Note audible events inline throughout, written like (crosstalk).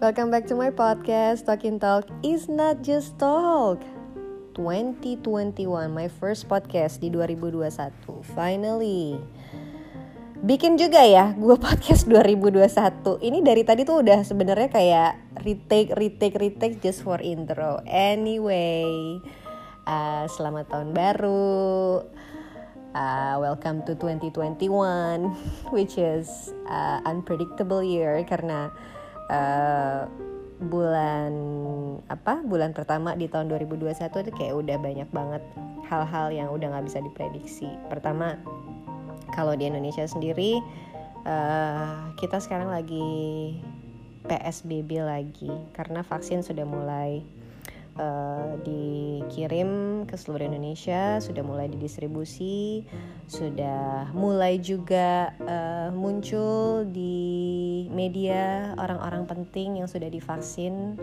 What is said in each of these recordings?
Welcome back to my podcast. Talking Talk is not just talk. 2021, my first podcast di 2021. Finally. Bikin juga ya gue podcast 2021. Ini dari tadi tuh udah sebenarnya kayak retake, retake, retake just for intro. Anyway, uh, selamat tahun baru. Uh, welcome to 2021, (laughs) which is uh, unpredictable year karena uh, bulan apa bulan pertama di tahun 2021 itu kayak udah banyak banget hal-hal yang udah nggak bisa diprediksi. Pertama kalau di Indonesia sendiri uh, kita sekarang lagi PSBB lagi karena vaksin sudah mulai uh, dikirim ke seluruh Indonesia, sudah mulai didistribusi, sudah mulai juga uh, muncul di media orang-orang penting yang sudah divaksin.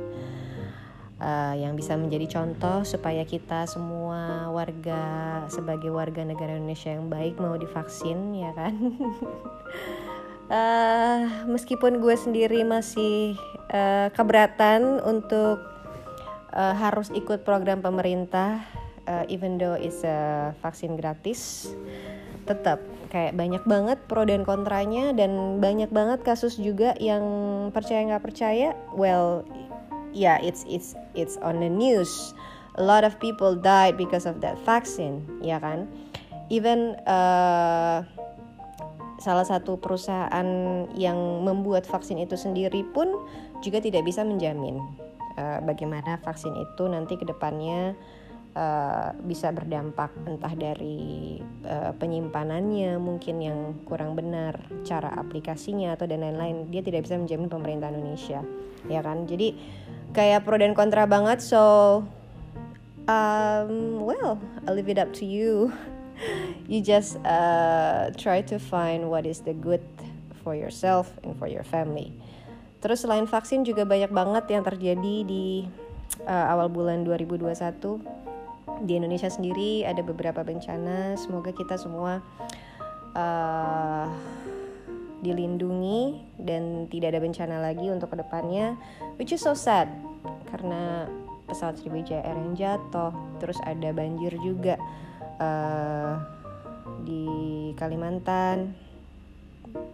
Uh, yang bisa menjadi contoh supaya kita semua warga sebagai warga negara Indonesia yang baik mau divaksin ya kan uh, (laughs) meskipun gue sendiri masih uh, keberatan untuk uh, harus ikut program pemerintah uh, even though it's a vaksin gratis. Tetap kayak banyak banget pro dan kontranya dan banyak banget kasus juga yang percaya nggak percaya. Well yeah it's it's it's on the news. A lot of people died because of that vaccine ya kan? Even uh, salah satu perusahaan yang membuat vaksin itu sendiri pun juga tidak bisa menjamin uh, bagaimana vaksin itu nanti ke depannya uh, bisa berdampak entah dari uh, penyimpanannya mungkin yang kurang benar cara aplikasinya atau dan lain-lain. Dia tidak bisa menjamin pemerintah Indonesia ya kan? Jadi kayak pro dan kontra banget. So um, well I leave it up to you. (laughs) You just uh, try to find what is the good for yourself and for your family. Terus selain vaksin juga banyak banget yang terjadi di uh, awal bulan 2021 di Indonesia sendiri ada beberapa bencana. Semoga kita semua uh, dilindungi dan tidak ada bencana lagi untuk ke depannya, which is so sad. Karena pesawat Sriwijaya Air yang jatuh, terus ada banjir juga uh, di Kalimantan,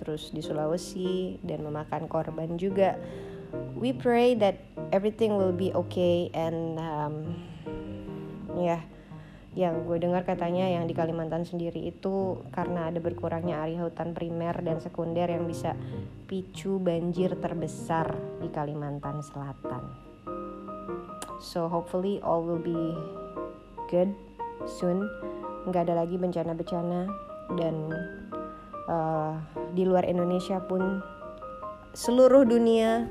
terus di Sulawesi dan memakan korban juga. We pray that everything will be okay and um, ya yeah, yang gue dengar katanya yang di Kalimantan sendiri itu karena ada berkurangnya area hutan primer dan sekunder yang bisa picu banjir terbesar di Kalimantan Selatan. So hopefully all will be good soon nggak ada lagi bencana-bencana dan uh, di luar Indonesia pun seluruh dunia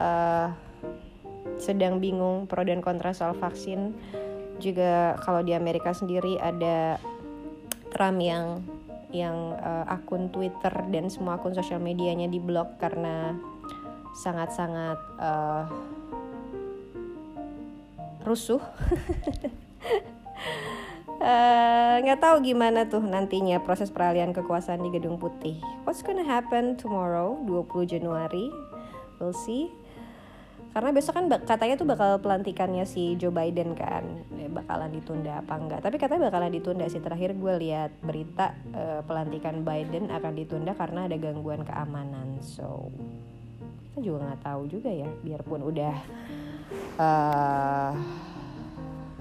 uh, sedang bingung pro dan kontra soal vaksin. Juga kalau di Amerika sendiri ada Trump yang yang uh, akun Twitter dan semua akun sosial medianya diblok karena sangat-sangat uh, rusuh (laughs) nggak uh, tahu gimana tuh nantinya proses peralihan kekuasaan di Gedung Putih. What's gonna happen tomorrow 20 Januari? We'll see. Karena besok kan katanya tuh bakal pelantikannya si Joe Biden kan, ya, bakalan ditunda apa enggak? Tapi katanya bakalan ditunda sih. Terakhir gue lihat berita uh, pelantikan Biden akan ditunda karena ada gangguan keamanan. So kita juga nggak tahu juga ya. Biarpun udah uh,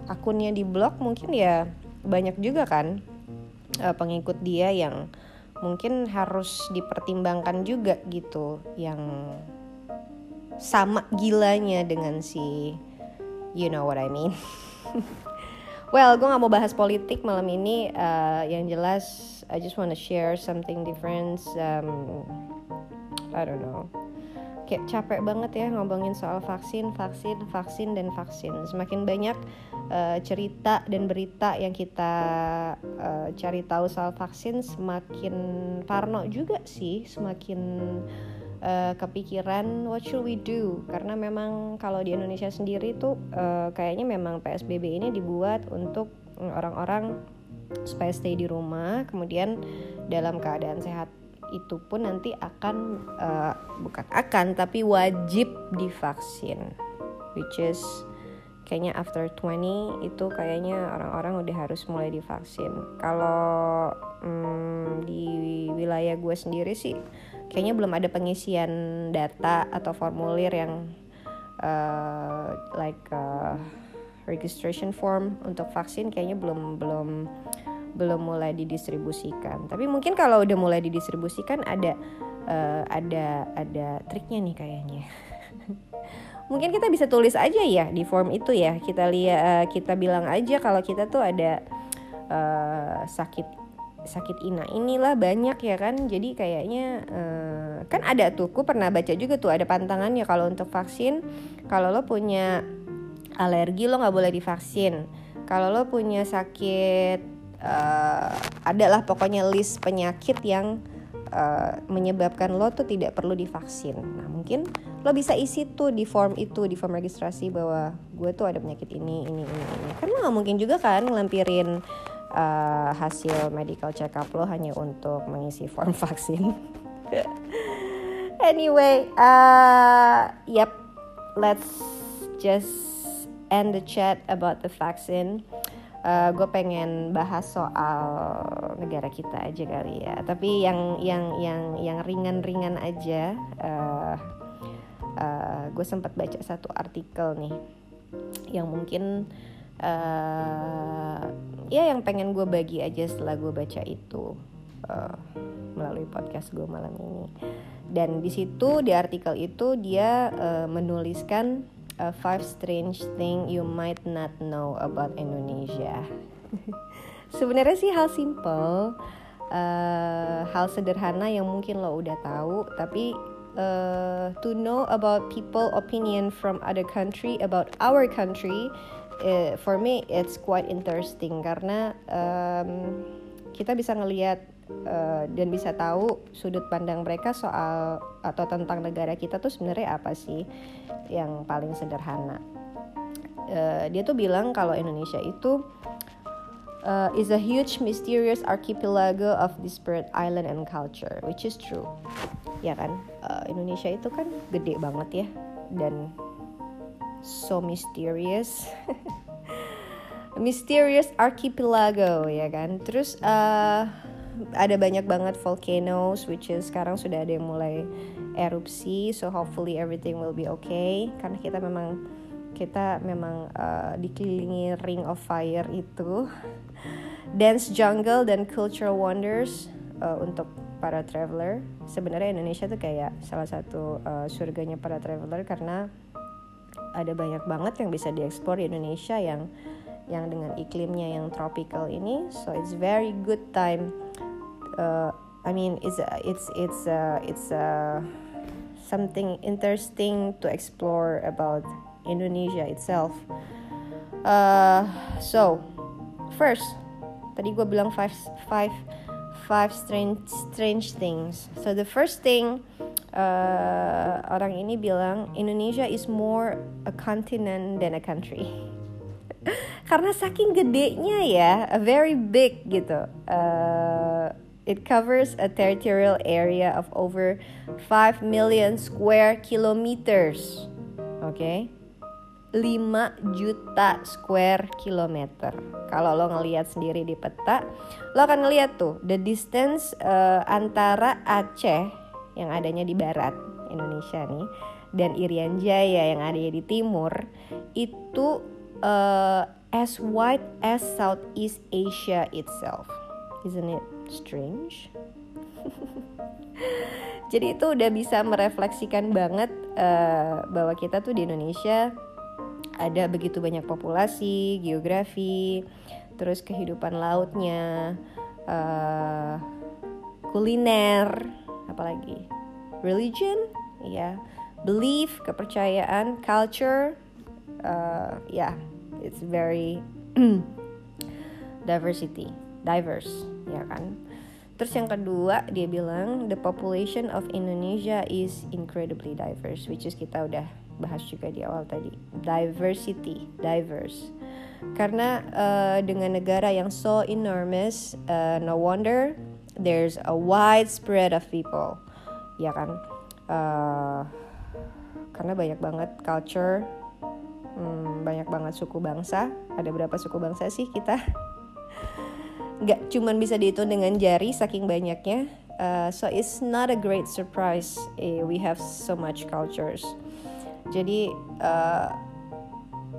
akunnya diblok mungkin ya banyak juga kan uh, pengikut dia yang mungkin harus dipertimbangkan juga gitu yang sama gilanya dengan si you know what I mean. (laughs) Well gue gak mau bahas politik malam ini uh, yang jelas I just wanna share something different um, I don't know kayak capek banget ya ngomongin soal vaksin, vaksin, vaksin dan vaksin. Semakin banyak uh, cerita dan berita yang kita uh, cari tahu soal vaksin, semakin parno juga sih, semakin uh, kepikiran what should we do? Karena memang kalau di Indonesia sendiri tuh uh, kayaknya memang PSBB ini dibuat untuk orang-orang supaya stay di rumah, kemudian dalam keadaan sehat itu pun nanti akan uh, bukan akan tapi wajib divaksin. Which is kayaknya after 20 itu kayaknya orang-orang udah harus mulai divaksin. Kalau hmm, di wilayah gue sendiri sih kayaknya belum ada pengisian data atau formulir yang uh, like uh, registration form untuk vaksin kayaknya belum belum belum mulai didistribusikan. Tapi mungkin kalau udah mulai didistribusikan ada uh, ada ada triknya nih kayaknya. (laughs) mungkin kita bisa tulis aja ya di form itu ya. Kita lihat uh, kita bilang aja kalau kita tuh ada uh, sakit sakit ina inilah banyak ya kan jadi kayaknya uh, kan ada tuh aku pernah baca juga tuh ada pantangannya kalau untuk vaksin kalau lo punya alergi lo nggak boleh divaksin kalau lo punya sakit uh, adalah pokoknya list penyakit yang uh, menyebabkan lo tuh tidak perlu divaksin. Nah mungkin lo bisa isi tuh di form itu di form registrasi bahwa gue tuh ada penyakit ini ini ini ini. Kan lo mungkin juga kan ngelampirin uh, hasil medical check up lo hanya untuk mengisi form (laughs) vaksin. anyway, uh, yep, let's just end the chat about the vaccine uh, eh, gue pengen bahas soal negara kita aja kali ya. Tapi yang yang yang yang ringan-ringan aja uh, uh, gue sempat baca satu artikel nih yang mungkin uh, ya yang pengen gue bagi aja setelah gue baca itu uh, melalui podcast gue malam ini. Dan di situ di artikel itu dia uh, menuliskan uh, five strange thing you might not know about Indonesia. (laughs) Sebenarnya sih hal simple, uh, hal sederhana yang mungkin lo udah tahu, tapi uh, to know about people opinion from other country about our country, uh, for me it's quite interesting karena um, kita bisa ngelihat uh, dan bisa tahu sudut pandang mereka soal atau tentang negara kita tuh sebenarnya apa sih yang paling sederhana. Uh, dia tuh bilang kalau Indonesia itu uh, is a huge mysterious archipelago of disparate island and culture, which is true. Ya kan, uh, Indonesia itu kan gede banget ya dan so mysterious. (laughs) mysterious archipelago ya kan. Terus uh, ada banyak banget volcanoes which is sekarang sudah ada yang mulai erupsi so hopefully everything will be okay. Karena kita memang kita memang uh, dikelilingi ring of fire itu. Dance jungle dan cultural wonders uh, untuk para traveler. Sebenarnya Indonesia tuh kayak salah satu uh, surganya para traveler karena ada banyak banget yang bisa dieksplor di Indonesia yang yang dengan iklimnya yang tropical ini. So it's very good time uh, I mean it's it's it's uh, it's uh, something interesting to explore about Indonesia itself. Uh, so first, tadi gue bilang five five five strange strange things. So the first thing uh, orang ini bilang Indonesia is more a continent than a country. (laughs) Karena saking gedenya ya, a very big gitu. Uh, It covers a territorial area of over 5 million square kilometers. Okay? 5 juta square kilometer. Kalau lo ngelihat sendiri di peta, lo akan ngelihat tuh the distance uh, antara Aceh yang adanya di barat Indonesia nih dan Irian Jaya yang ada di timur itu uh, as wide as Southeast Asia itself. Isn't it strange? (laughs) Jadi itu udah bisa merefleksikan banget uh, bahwa kita tuh di Indonesia ada begitu banyak populasi, geografi, terus kehidupan lautnya, uh, kuliner, apalagi religion, ya, belief, kepercayaan, culture, uh, ya, yeah, it's very (clears throat) diversity, diverse ya kan? Terus yang kedua dia bilang the population of Indonesia is incredibly diverse which is kita udah bahas juga di awal tadi. Diversity diverse. Karena uh, dengan negara yang so enormous uh, no wonder there's a widespread of people ya kan? Uh, karena banyak banget culture hmm, banyak banget suku bangsa. Ada berapa suku bangsa sih kita nggak cuman bisa dihitung dengan jari saking banyaknya. Uh, so it's not a great surprise eh, we have so much cultures. Jadi uh,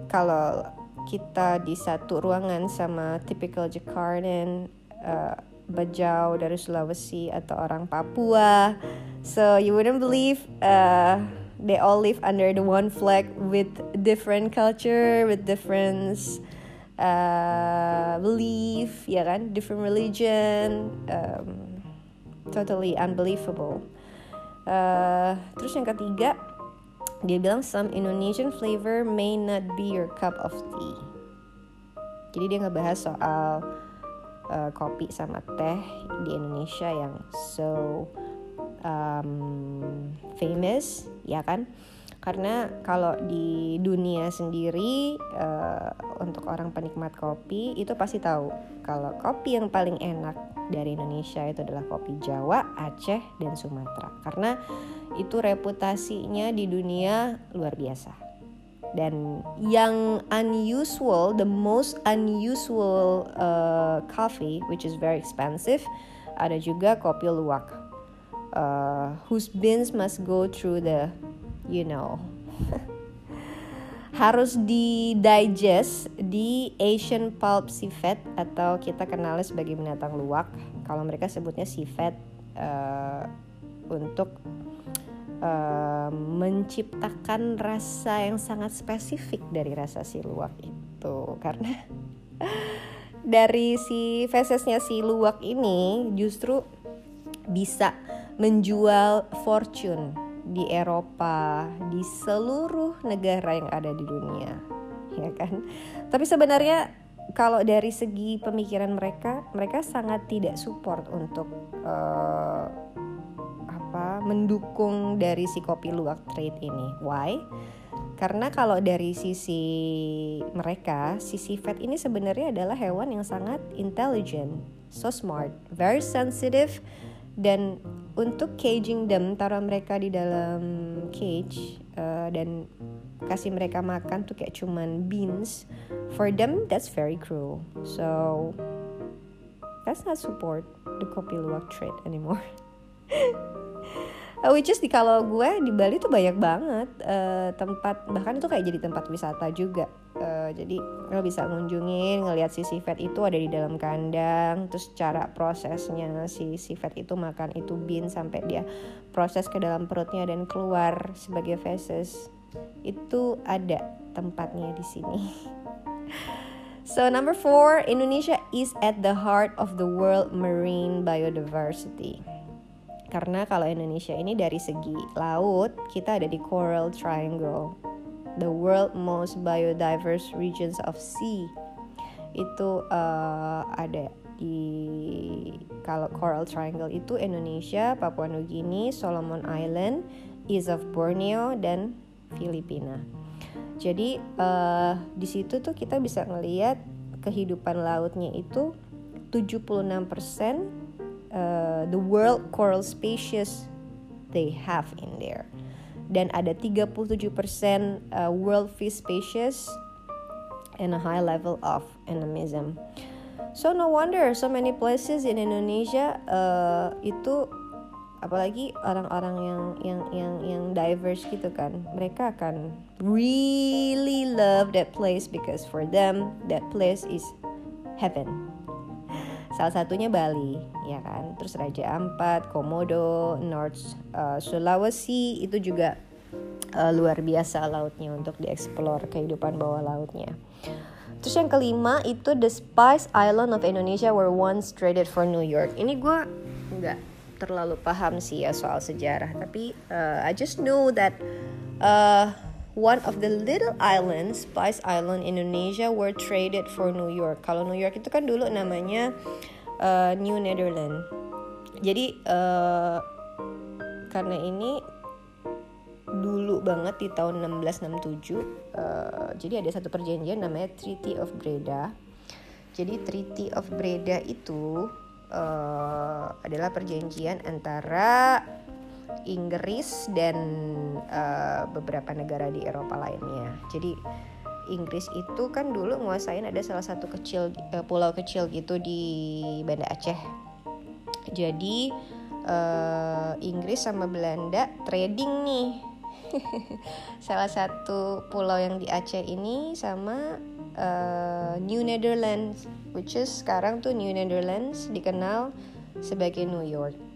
kalau kita di satu ruangan sama typical Jakartan uh, Bajau dari Sulawesi atau orang Papua so you wouldn't believe uh, they all live under the one flag with different culture with different uh, belief ya kan different religion um, totally unbelievable uh, terus yang ketiga dia bilang some Indonesian flavor may not be your cup of tea. Jadi dia ngebahas soal uh, kopi sama teh di Indonesia yang so um, famous, ya kan? Karena kalau di dunia sendiri uh, untuk orang penikmat kopi itu pasti tahu kalau kopi yang paling enak dari Indonesia itu adalah kopi Jawa, Aceh, dan Sumatera. Karena itu reputasinya di dunia luar biasa. Dan yang unusual, the most unusual uh, coffee, which is very expensive, ada juga kopi luwak, uh, whose beans must go through the you know. (laughs) Harus di digest di Asian pulp civet atau kita kenalnya sebagai binatang luwak. Kalau mereka sebutnya civet uh, untuk uh, menciptakan rasa yang sangat spesifik dari rasa si luwak itu. Karena (laughs) dari si fesesnya si luwak ini justru bisa menjual fortune di Eropa, di seluruh negara yang ada di dunia, ya kan? Tapi sebenarnya kalau dari segi pemikiran mereka, mereka sangat tidak support untuk uh, apa mendukung dari si kopi luwak trade ini. Why? Karena kalau dari sisi mereka, si sifat ini sebenarnya adalah hewan yang sangat intelligent, so smart, very sensitive, dan untuk caging them taruh mereka di dalam cage uh, dan kasih mereka makan tuh kayak cuman beans. For them that's very cruel. So that's not support the kopi luwak trade anymore (laughs) which is di kalau gue di Bali tuh banyak banget uh, tempat bahkan itu kayak jadi tempat wisata juga. Uh, jadi lo bisa ngunjungin ngelihat si sifat itu ada di dalam kandang terus cara prosesnya si sifat itu makan itu bean sampai dia proses ke dalam perutnya dan keluar sebagai feces itu ada tempatnya di sini. (laughs) So number four, Indonesia is at the heart of the world marine biodiversity. Karena kalau Indonesia ini dari segi laut, kita ada di Coral Triangle the world most biodiverse regions of sea itu uh, ada di kalau Coral Triangle itu Indonesia, Papua Nugini, Solomon Island, East of Borneo dan Filipina. Jadi uh, di situ tuh kita bisa ngelihat kehidupan lautnya itu 76% uh, the world coral species they have in there dan ada 37% uh, world fish species and a high level of endemism. So no wonder so many places in Indonesia uh, itu apalagi orang-orang yang yang yang yang diverse gitu kan mereka akan really love that place because for them that place is heaven Salah satunya Bali, ya kan. Terus Raja Ampat, Komodo, North uh, Sulawesi itu juga uh, luar biasa lautnya untuk dieksplor kehidupan bawah lautnya. Terus yang kelima itu The Spice Island of Indonesia were once traded for New York. Ini gue nggak terlalu paham sih ya soal sejarah, tapi uh, I just know that uh, one of the little islands, Spice Island Indonesia, were traded for New York. Kalau New York itu kan dulu namanya uh, New Netherlands. Jadi uh, karena ini dulu banget di tahun 1667, uh, jadi ada satu perjanjian namanya Treaty of Breda. Jadi Treaty of Breda itu uh, adalah perjanjian antara Inggris dan uh, beberapa negara di Eropa lainnya. Jadi Inggris itu kan dulu nguasain ada salah satu kecil uh, pulau kecil gitu di Banda Aceh. Jadi uh, Inggris sama Belanda trading nih. (laughs) salah satu pulau yang di Aceh ini sama uh, New Netherlands, which is sekarang tuh New Netherlands dikenal sebagai New York.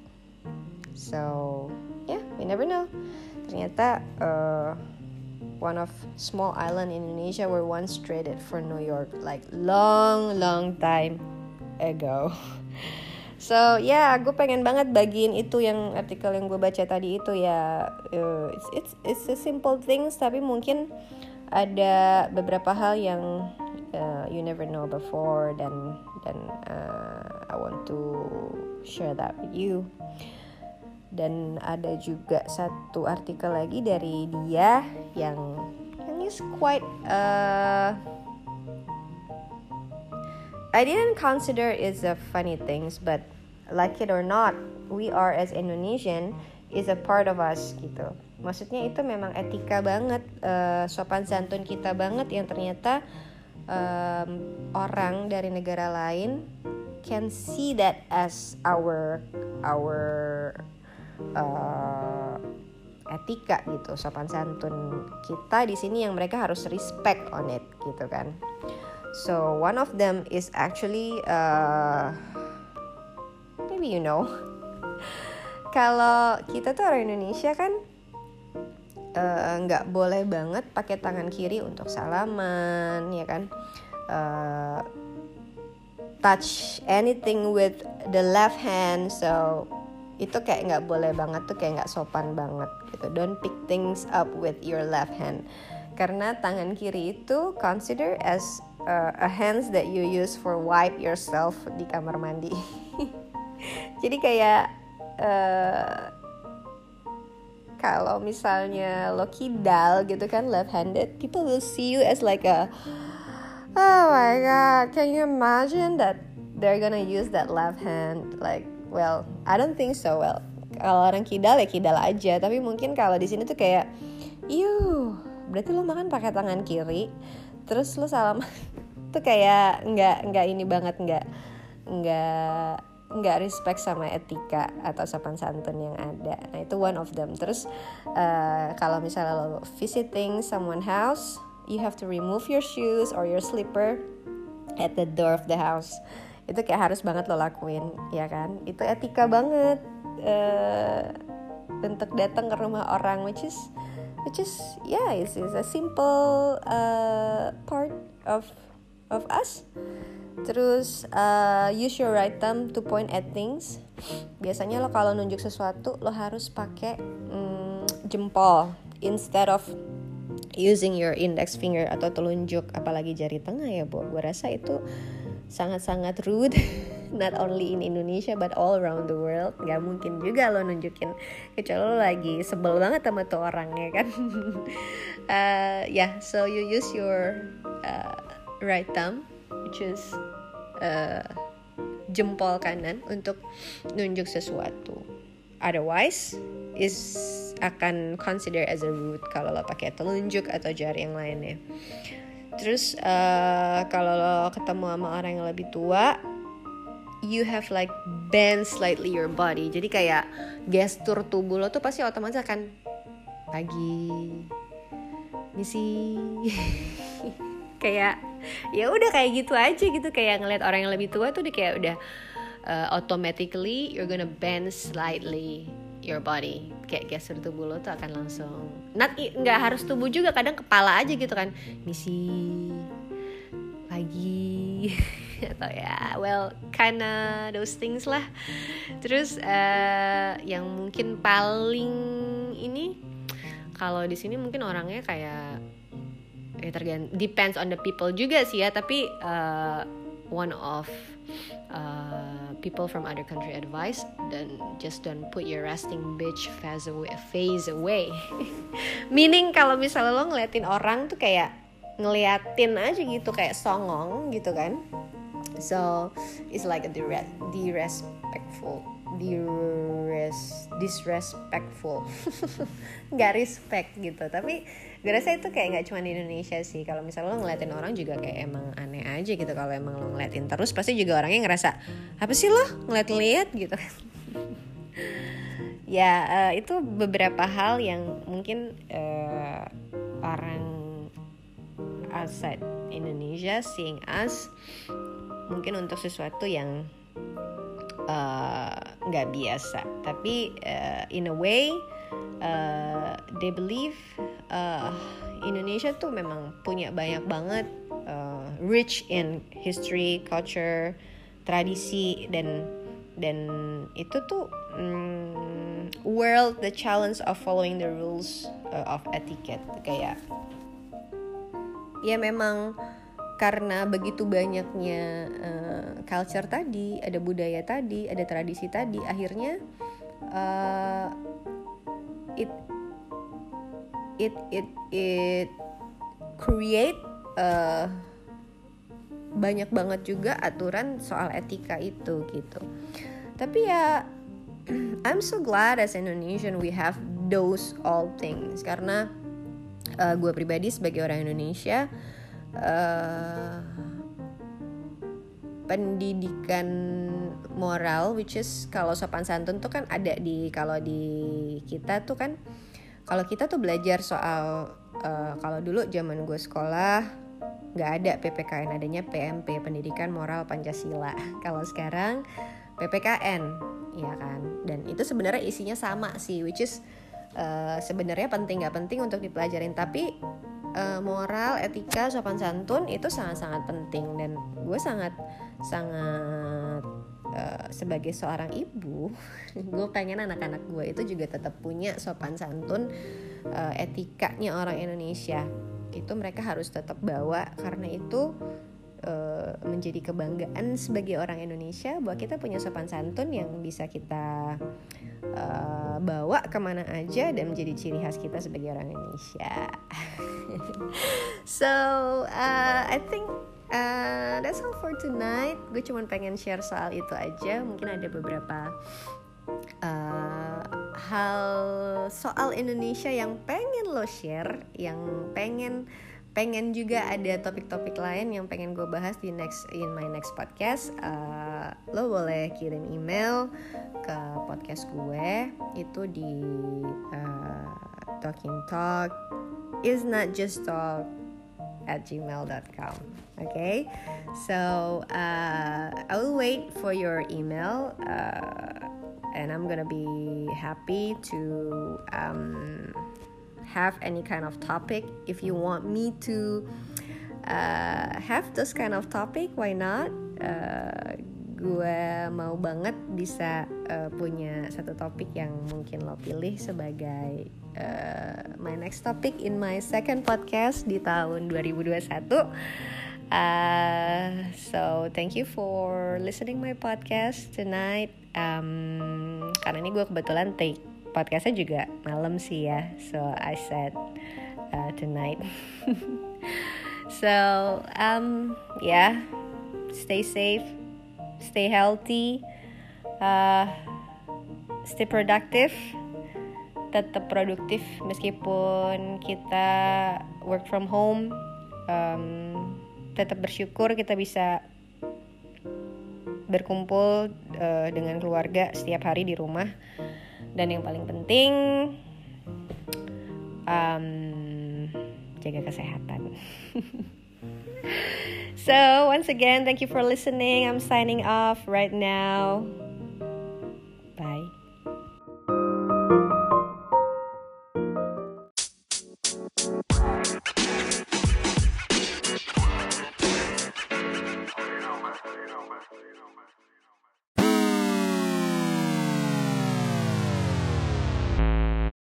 So yeah, we never know. Ternyata uh, one of small island in Indonesia were once traded for New York like long long time ago. (laughs) So ya, yeah, gue pengen banget bagiin itu yang artikel yang gue baca tadi itu ya. Uh, it's it's it's a simple things tapi mungkin ada beberapa hal yang uh, you never know before dan dan uh, I want to share that with you dan ada juga satu artikel lagi dari dia yang yang is quite uh, I didn't consider is a funny things but like it or not we are as Indonesian is a part of us gitu. Maksudnya itu memang etika banget uh, sopan santun kita banget yang ternyata um, orang dari negara lain can see that as our our uh, etika gitu sopan santun kita di sini yang mereka harus respect on it gitu kan. So one of them is actually uh, maybe you know. (laughs) Kalau kita tuh orang Indonesia kan uh, nggak uh, boleh banget pakai tangan kiri untuk salaman ya kan? Uh, touch anything with the left hand so itu kayak nggak boleh banget tuh kayak nggak sopan banget gitu. Don't pick things up with your left hand. Karena tangan kiri itu consider as uh, a hands that you use for wipe yourself di kamar mandi. (laughs) Jadi kayak uh, kalau misalnya lo kidal gitu kan left handed people will see you as like a oh my god can you imagine that they're gonna use that left hand like well I don't think so well kalau orang kidal ya kidal aja tapi mungkin kalau di sini tuh kayak yuh berarti lo makan pakai tangan kiri terus lo salam (laughs) tuh kayak nggak nggak ini banget nggak nggak nggak respect sama etika atau sopan santun yang ada. Nah itu one of them. Terus uh, kalau misalnya lo visiting someone house, you have to remove your shoes or your slipper at the door of the house itu kayak harus banget lo lakuin ya kan? Itu etika banget uh, untuk datang ke rumah orang which is which is yeah it's, it's a simple uh, part of of us. Terus uh, use your right thumb to point at things. Biasanya lo kalau nunjuk sesuatu lo harus pakai um, jempol instead of using your index finger atau telunjuk apalagi jari tengah ya bu gue rasa itu sangat-sangat rude. (laughs) Not only in Indonesia but all around the world. Gak mungkin juga lo nunjukin kecuali lo lagi sebel banget sama tuh orangnya kan? Uh, (laughs) ya yeah, so you use your uh, right thumb which is uh, jempol kanan untuk nunjuk sesuatu. Otherwise is akan consider as a rude kalau lo pakai telunjuk atau jari yang lainnya terus uh, kalau lo ketemu sama orang yang lebih tua you have like bend slightly your body. Jadi kayak gestur tubuh lo tuh pasti otomatis akan pagi misi. (laughs) Kayak ya udah kayak gitu aja gitu. Kayak ngeliat orang yang lebih tua tuh dia kayak udah uh, automatically you're gonna bend slightly your body kayak gestur tubuh lo tuh akan langsung not nggak harus tubuh juga kadang kepala aja gitu kan misi pagi (laughs) atau ya well kinda those things lah. Terus uh, yang mungkin paling ini kalau di sini mungkin orangnya kayak ya tergant depends on the people juga sih ya tapi uh, one of uh, people from other country advice dan just don't put your resting bitch face away, face (laughs) away. meaning kalau misalnya lo ngeliatin orang tuh kayak ngeliatin aja gitu kayak songong gitu kan so it's like a direct disrespectful dires disrespectful. (laughs) Nggak respect gitu. Tapi gue rasa itu kayak nggak cuma di Indonesia sih. Kalau misalnya lo ngeliatin orang juga kayak emang aneh aja gitu. Kalau emang lo ngeliatin terus pasti juga orangnya ngerasa apa sih lo? Ngeliat-ngeliat gitu. (laughs) Ya uh, itu beberapa hal yang mungkin uh, orang outside Indonesia seeing us mungkin untuk sesuatu yang nggak uh, biasa. Tapi uh, in a way uh, they believe uh, Indonesia tuh memang punya banyak banget uh, rich in history culture tradisi dan dan itu tuh um, world the challenge of following the rules uh, of etiquette. Kayak ya memang karena begitu banyaknya uh, culture tadi, ada budaya tadi, ada tradisi tadi, akhirnya uh, it it it it create uh, banyak banget juga aturan soal etika itu gitu. Tapi ya (clears throat) I'm so glad as Indonesian we have those all things karena uh, gue pribadi sebagai orang Indonesia uh, pendidikan moral which is kalau sopan santun tuh kan ada di kalau di kita tuh kan kalau kita tuh belajar soal uh, kalau dulu zaman gue sekolah nggak ada PPKN adanya PMP pendidikan moral Pancasila. (laughs) Kalau sekarang PPKN ya kan? Dan itu sebenarnya isinya sama sih which is uh, sebenarnya penting nggak penting untuk dipelajarin. Tapi uh, moral, etika, sopan santun itu sangat-sangat penting. Dan gue sangat sangat uh, sebagai seorang ibu, (laughs) gue pengen anak-anak gue itu juga tetap punya sopan santun, uh, etikanya orang Indonesia. Itu mereka harus tetap bawa karena itu uh, menjadi kebanggaan sebagai orang Indonesia bahwa kita punya sopan santun yang bisa kita uh, bawa ke mana aja dan menjadi ciri khas kita sebagai orang Indonesia. (laughs) so uh, I think uh, that's all for tonight. Gue cuma pengen share soal itu aja. Mungkin ada beberapa uh, hal soal Indonesia yang pengen lo share, yang pengen pengen juga ada topik-topik lain yang pengen gue bahas di next in my next podcast uh, lo boleh kirim email ke podcast gue. Itu di uh, talking talk is not just talk at gmail.com okay? So uh, i will wait for your email uh, and i'm gonna be happy to um, have any kind of topic. If you want me to uh, have this kind of topic why not? Uh, gue mau banget bisa uh, punya satu topik yang mungkin lo pilih sebagai uh, my next topic in my second podcast di tahun 2021 uh, so thank you for listening my podcast tonight. Um, karena ini gue kebetulan take podcastnya juga malam sih ya. So I said uh, tonight. (laughs) So um yeah. Stay safe. Stay healthy. Uh, stay productive. Tetap produktif meskipun kita work from home. Um, tetap bersyukur kita bisa berkumpul uh, dengan keluarga setiap hari di rumah dan yang paling penting um, jaga kesehatan. (laughs) So once again thank you for listening. I'm signing off right now